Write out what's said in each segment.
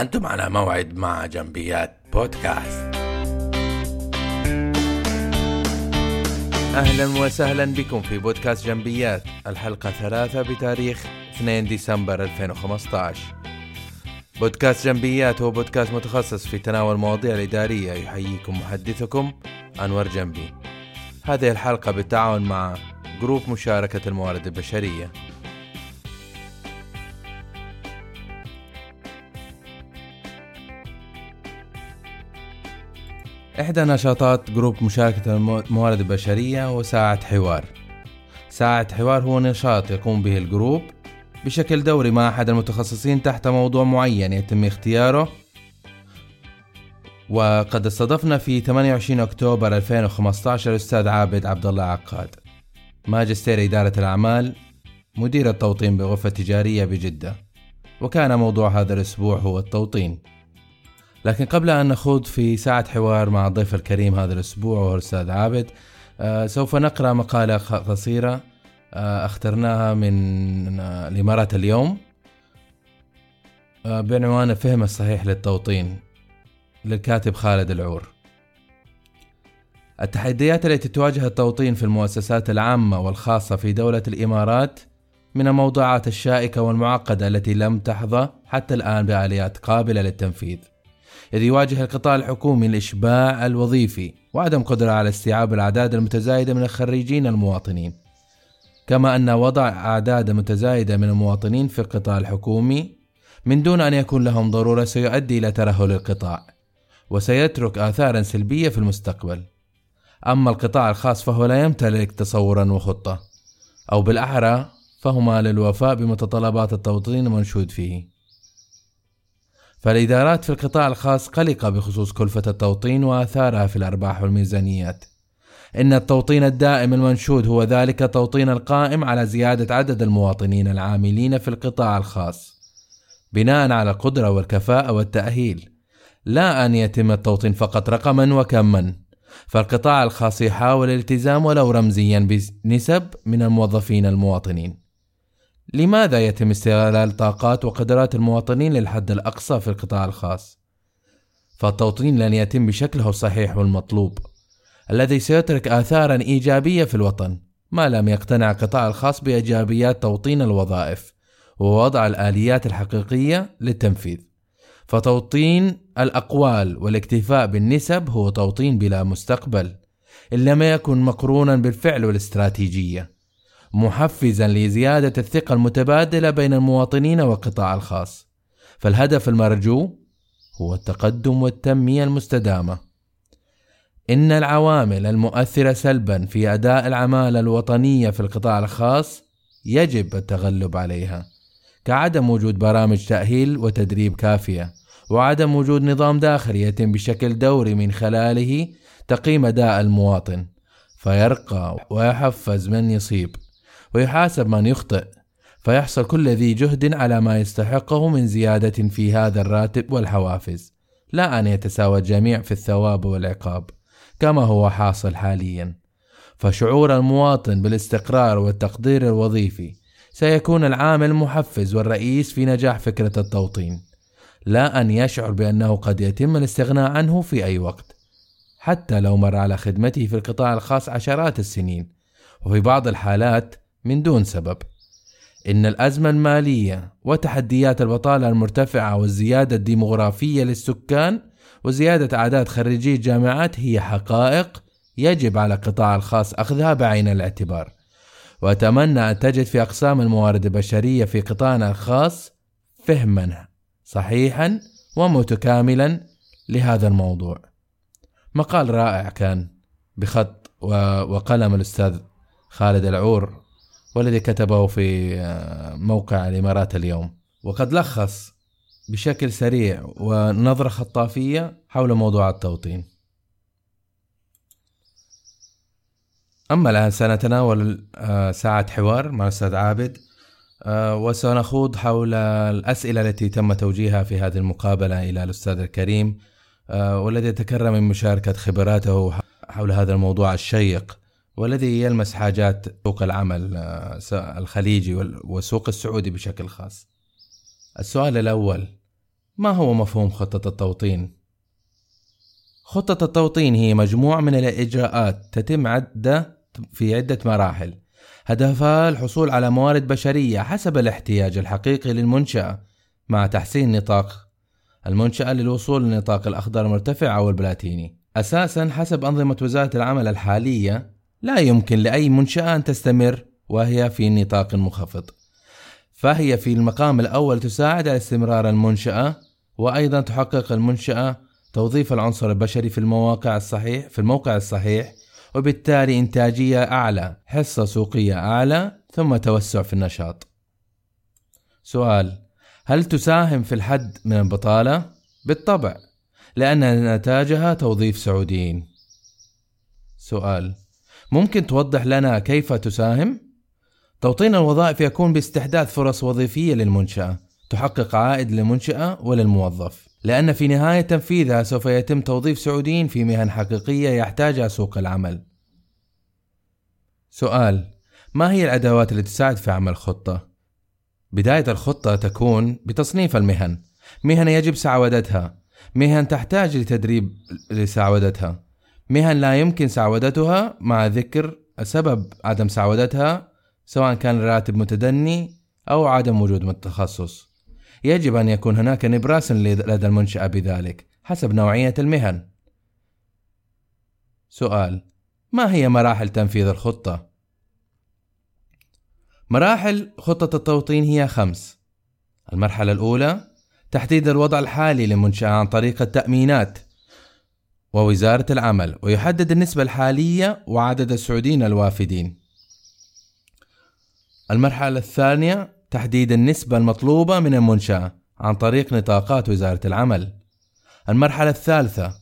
أنتم على موعد مع جنبيات بودكاست. أهلا وسهلا بكم في بودكاست جنبيات الحلقة ثلاثة بتاريخ 2 ديسمبر 2015 بودكاست جنبيات هو بودكاست متخصص في تناول المواضيع الإدارية يحييكم محدثكم أنور جنبي. هذه الحلقة بالتعاون مع جروب مشاركة الموارد البشرية. إحدى نشاطات group مشاركة الموارد البشرية هو ساعة حوار. ساعة حوار هو نشاط يقوم به ال group بشكل دوري مع أحد المتخصصين تحت موضوع معين يتم اختياره. وقد استضفنا في 28 أكتوبر 2015 الأستاذ عابد عبد الله عقاد ماجستير إدارة الأعمال مدير التوطين بغرفة تجارية بجدة وكان موضوع هذا الأسبوع هو التوطين. لكن قبل أن نخوض في ساعة حوار مع الضيف الكريم هذا الأسبوع وهو الأستاذ عابد آه، سوف نقرأ مقالة قصيرة آه، أخترناها من آه، الإمارات اليوم. بعنوان الفهم الصحيح للتوطين للكاتب خالد العور. التحديات التي تواجه التوطين في المؤسسات العامة والخاصة في دولة الإمارات من الموضوعات الشائكة والمعقدة التي لم تحظى حتى الآن بآليات قابلة للتنفيذ. إذ يواجه القطاع الحكومي الإشباع الوظيفي وعدم قدرة على استيعاب الأعداد المتزايدة من الخريجين المواطنين. كما أن وضع أعداد متزايدة من المواطنين في القطاع الحكومي من دون أن يكون لهم ضرورة سيؤدي إلى ترهل القطاع وسيترك آثارا سلبية في المستقبل. أما القطاع الخاص فهو لا يمتلك تصورا وخطة أو بالأحرى فهما للوفاء بمتطلبات التوطين المنشود فيه. فالإدارات في القطاع الخاص قلقة بخصوص كلفة التوطين وآثارها في الأرباح والميزانيات. إن التوطين الدائم المنشود هو ذلك التوطين القائم على زيادة عدد المواطنين العاملين في القطاع الخاص بناء على القدرة والكفاءة والتأهيل. لا أن يتم التوطين فقط رقما وكما فالقطاع الخاص يحاول الالتزام ولو رمزيا بنسب من الموظفين المواطنين. لماذا يتم استغلال طاقات وقدرات المواطنين للحد الأقصى في القطاع الخاص؟ فالتوطين لن يتم بشكله الصحيح والمطلوب. الذي سيترك آثارا إيجابية في الوطن. ما لم يقتنع القطاع الخاص بإيجابيات توطين الوظائف ووضع الآليات الحقيقية للتنفيذ. فتوطين الأقوال والاكتفاء بالنسب هو توطين بلا مستقبل إن لم يكن مقرونا بالفعل والاستراتيجية. محفزا لزيادة الثقة المتبادلة بين المواطنين والقطاع الخاص. فالهدف المرجو هو التقدم والتنمية المستدامة. إن العوامل المؤثرة سلبا في أداء العمالة الوطنية في القطاع الخاص يجب التغلب عليها كعدم وجود برامج تأهيل وتدريب كافية وعدم وجود نظام داخلي يتم بشكل دوري من خلاله تقييم أداء المواطن فيرقى ويحفز من يصيب. ويحاسب من يخطئ فيحصل كل ذي جهد على ما يستحقه من زيادة في هذا الراتب والحوافز. لا أن يتساوى الجميع في الثواب والعقاب كما هو حاصل حاليا. فشعور المواطن بالاستقرار والتقدير الوظيفي سيكون العامل المحفز والرئيس في نجاح فكرة التوطين. لا أن يشعر بأنه قد يتم الاستغناء عنه في أي وقت حتى لو مر على خدمته في القطاع الخاص عشرات السنين. وفي بعض الحالات من دون سبب. إن الأزمة المالية وتحديات البطالة المرتفعة والزيادة الديمغرافية للسكان وزيادة أعداد خريجي الجامعات هي حقائق يجب على القطاع الخاص أخذها بعين الاعتبار. وأتمنى أن تجد في أقسام الموارد البشرية في قطاعنا الخاص فهما صحيحا ومتكاملا لهذا الموضوع. مقال رائع كان بخط وقلم الأستاذ خالد العور. والذي كتبه في آه، موقع الإمارات اليوم. وقد لخص بشكل سريع ونظرة خطافية حول موضوع التوطين. أما الآن سنتناول آه، ساعة حوار مع الأستاذ عابد آه، وسنخوض حول الأسئلة التي تم توجيهها في هذه المقابلة إلى الأستاذ الكريم والذي تكرم من مشاركة خبراته حول هذا الموضوع الشيق. والذي يلمس حاجات سوق العمل آه، الخليجي والسوق السعودي بشكل خاص. السؤال الأول ما هو مفهوم خطة التوطين؟ خطة التوطين هي مجموعة من الإجراءات تتم عدة في عدة مراحل هدفها الحصول على موارد بشرية حسب الاحتياج الحقيقي للمنشأة مع تحسين نطاق المنشأة للوصول للنطاق الأخضر المرتفع أو البلاتيني أساسا حسب أنظمة وزارة العمل الحالية لا يمكن لأي منشأة أن تستمر وهي في نطاق منخفض. فهي في المقام الأول تساعد على استمرار المنشأة وأيضا تحقق المنشأة توظيف العنصر البشري في المواقع الصحيح في الموقع الصحيح وبالتالي إنتاجية أعلى حصة سوقية أعلى ثم توسع في النشاط. سؤال هل تساهم في الحد من البطالة؟ بالطبع لأن نتاجها توظيف سعوديين. سؤال ممكن توضح لنا كيف تساهم؟ توطين الوظائف يكون باستحداث فرص وظيفية للمنشأة تحقق عائد للمنشأة وللموظف. لأن في نهاية تنفيذها سوف يتم توظيف سعوديين في مهن حقيقية يحتاجها سوق العمل. سؤال ما هي الأدوات التي تساعد في عمل الخطة؟ بداية الخطة تكون بتصنيف المهن. مهن يجب سعودتها. مهن تحتاج لتدريب لسعودتها. مهن لا يمكن سعودتها مع ذكر سبب عدم سعودتها سواء كان الراتب متدني أو عدم وجود التخصص يجب أن يكون هناك نبراس لدى المنشأة بذلك حسب نوعية المهن. سؤال ما هي مراحل تنفيذ الخطة؟ مراحل خطة التوطين هي خمس المرحلة الأولى تحديد الوضع الحالي للمنشأة عن طريق التأمينات. ووزارة العمل ويحدد النسبة الحالية وعدد السعوديين الوافدين. المرحلة الثانية تحديد النسبة المطلوبة من المنشأة عن طريق نطاقات وزارة العمل. المرحلة الثالثة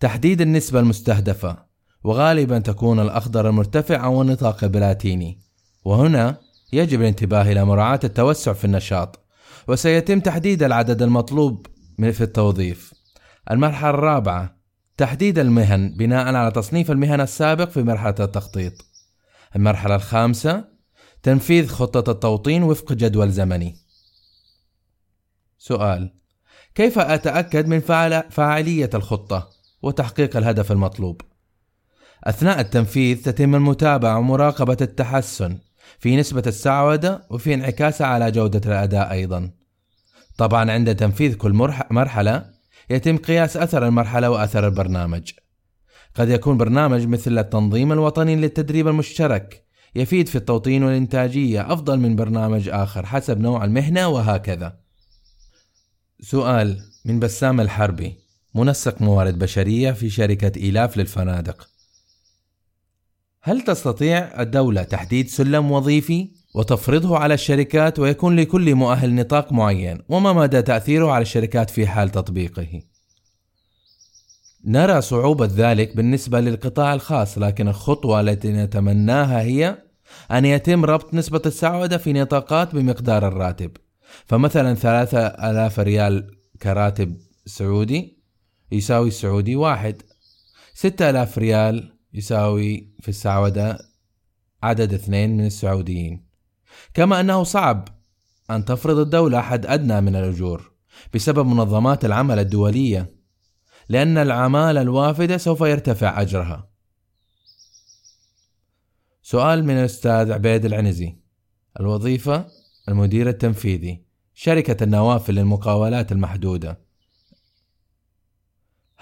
تحديد النسبة المستهدفة وغالبا تكون الأخضر المرتفع أو النطاق البلاتيني. وهنا يجب الانتباه إلى مراعاة التوسع في النشاط وسيتم تحديد العدد المطلوب في التوظيف. المرحلة الرابعة تحديد المهن بناء على تصنيف المهن السابق في مرحلة التخطيط. المرحلة الخامسة تنفيذ خطة التوطين وفق جدول زمني. سؤال كيف أتأكد من فاعلية الخطة وتحقيق الهدف المطلوب؟ أثناء التنفيذ تتم المتابعة ومراقبة التحسن في نسبة السعودة وفي انعكاسها على جودة الأداء أيضا. طبعا عند تنفيذ كل مرحلة يتم قياس أثر المرحلة وأثر البرنامج. قد يكون برنامج مثل التنظيم الوطني للتدريب المشترك يفيد في التوطين والإنتاجية أفضل من برنامج آخر حسب نوع المهنة وهكذا. سؤال من بسام الحربي منسق موارد بشرية في شركة إيلاف للفنادق. هل تستطيع الدولة تحديد سلم وظيفي وتفرضه على الشركات ويكون لكل مؤهل نطاق معين؟ وما مدى تأثيره على الشركات في حال تطبيقه؟ نرى صعوبة ذلك بالنسبة للقطاع الخاص لكن الخطوة التي نتمناها هي أن يتم ربط نسبة السعودة في نطاقات بمقدار الراتب. فمثلا ثلاثة ألاف ريال كراتب سعودي يساوي السعودي واحد. ستة ألاف ريال يساوي في السعودة عدد اثنين من السعوديين. كما أنه صعب أن تفرض الدولة حد أدنى من الأجور بسبب منظمات العمل الدولية لأن العمالة الوافدة سوف يرتفع أجرها. سؤال من الأستاذ عبيد العنزي الوظيفة المدير التنفيذي شركة النوافل للمقاولات المحدودة.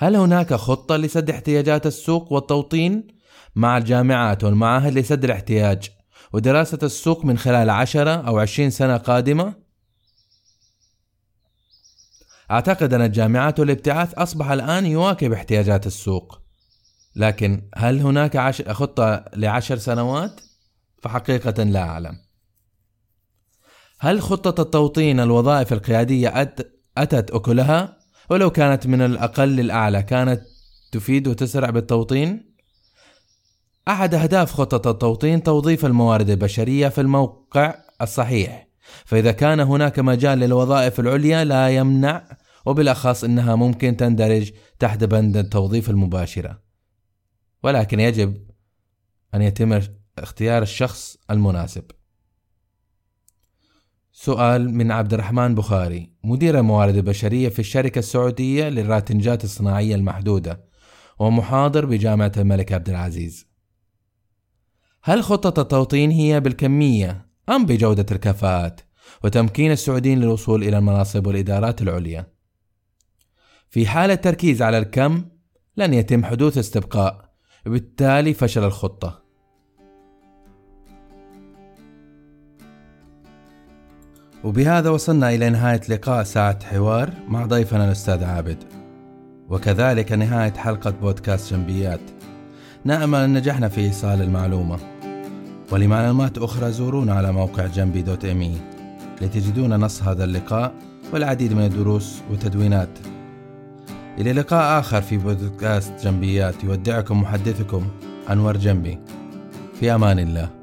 هل هناك خطة لسد احتياجات السوق والتوطين مع الجامعات والمعاهد لسد الاحتياج ودراسة السوق من خلال عشرة أو عشرين سنة قادمة؟ أعتقد أن الجامعات والابتعاث أصبح الآن يواكب احتياجات السوق لكن هل هناك عش... خطة لعشر سنوات؟ فحقيقة لا أعلم هل خطة التوطين الوظائف القيادية أت... أتت أكلها؟ ولو كانت من الأقل للأعلى كانت تفيد وتسرع بالتوطين؟ أحد أهداف خطة التوطين توظيف الموارد البشرية في الموقع الصحيح. فإذا كان هناك مجال للوظائف العليا لا يمنع وبالأخص أنها ممكن تندرج تحت بند التوظيف المباشرة. ولكن يجب أن يتم اختيار الشخص المناسب. سؤال من عبد الرحمن بخاري مدير الموارد البشرية في الشركة السعودية للراتنجات الصناعية المحدودة ومحاضر بجامعة الملك عبد العزيز. هل خطة التوطين هي بالكمية أم بجودة الكفاءات وتمكين السعوديين للوصول إلى المناصب والإدارات العليا؟ في حال التركيز على الكم لن يتم حدوث استبقاء وبالتالي فشل الخطة. وبهذا وصلنا إلى نهاية لقاء ساعة حوار مع ضيفنا الأستاذ عابد. وكذلك نهاية حلقة بودكاست جنبيات نأمل أن نجحنا في إيصال المعلومة. ولمعلومات أخرى زورونا على موقع جنبي دوت إمي لتجدون نص هذا اللقاء والعديد من الدروس وتدوينات إلى لقاء آخر في بودكاست جنبيات يودعكم محدثكم أنور جنبي. في أمان الله.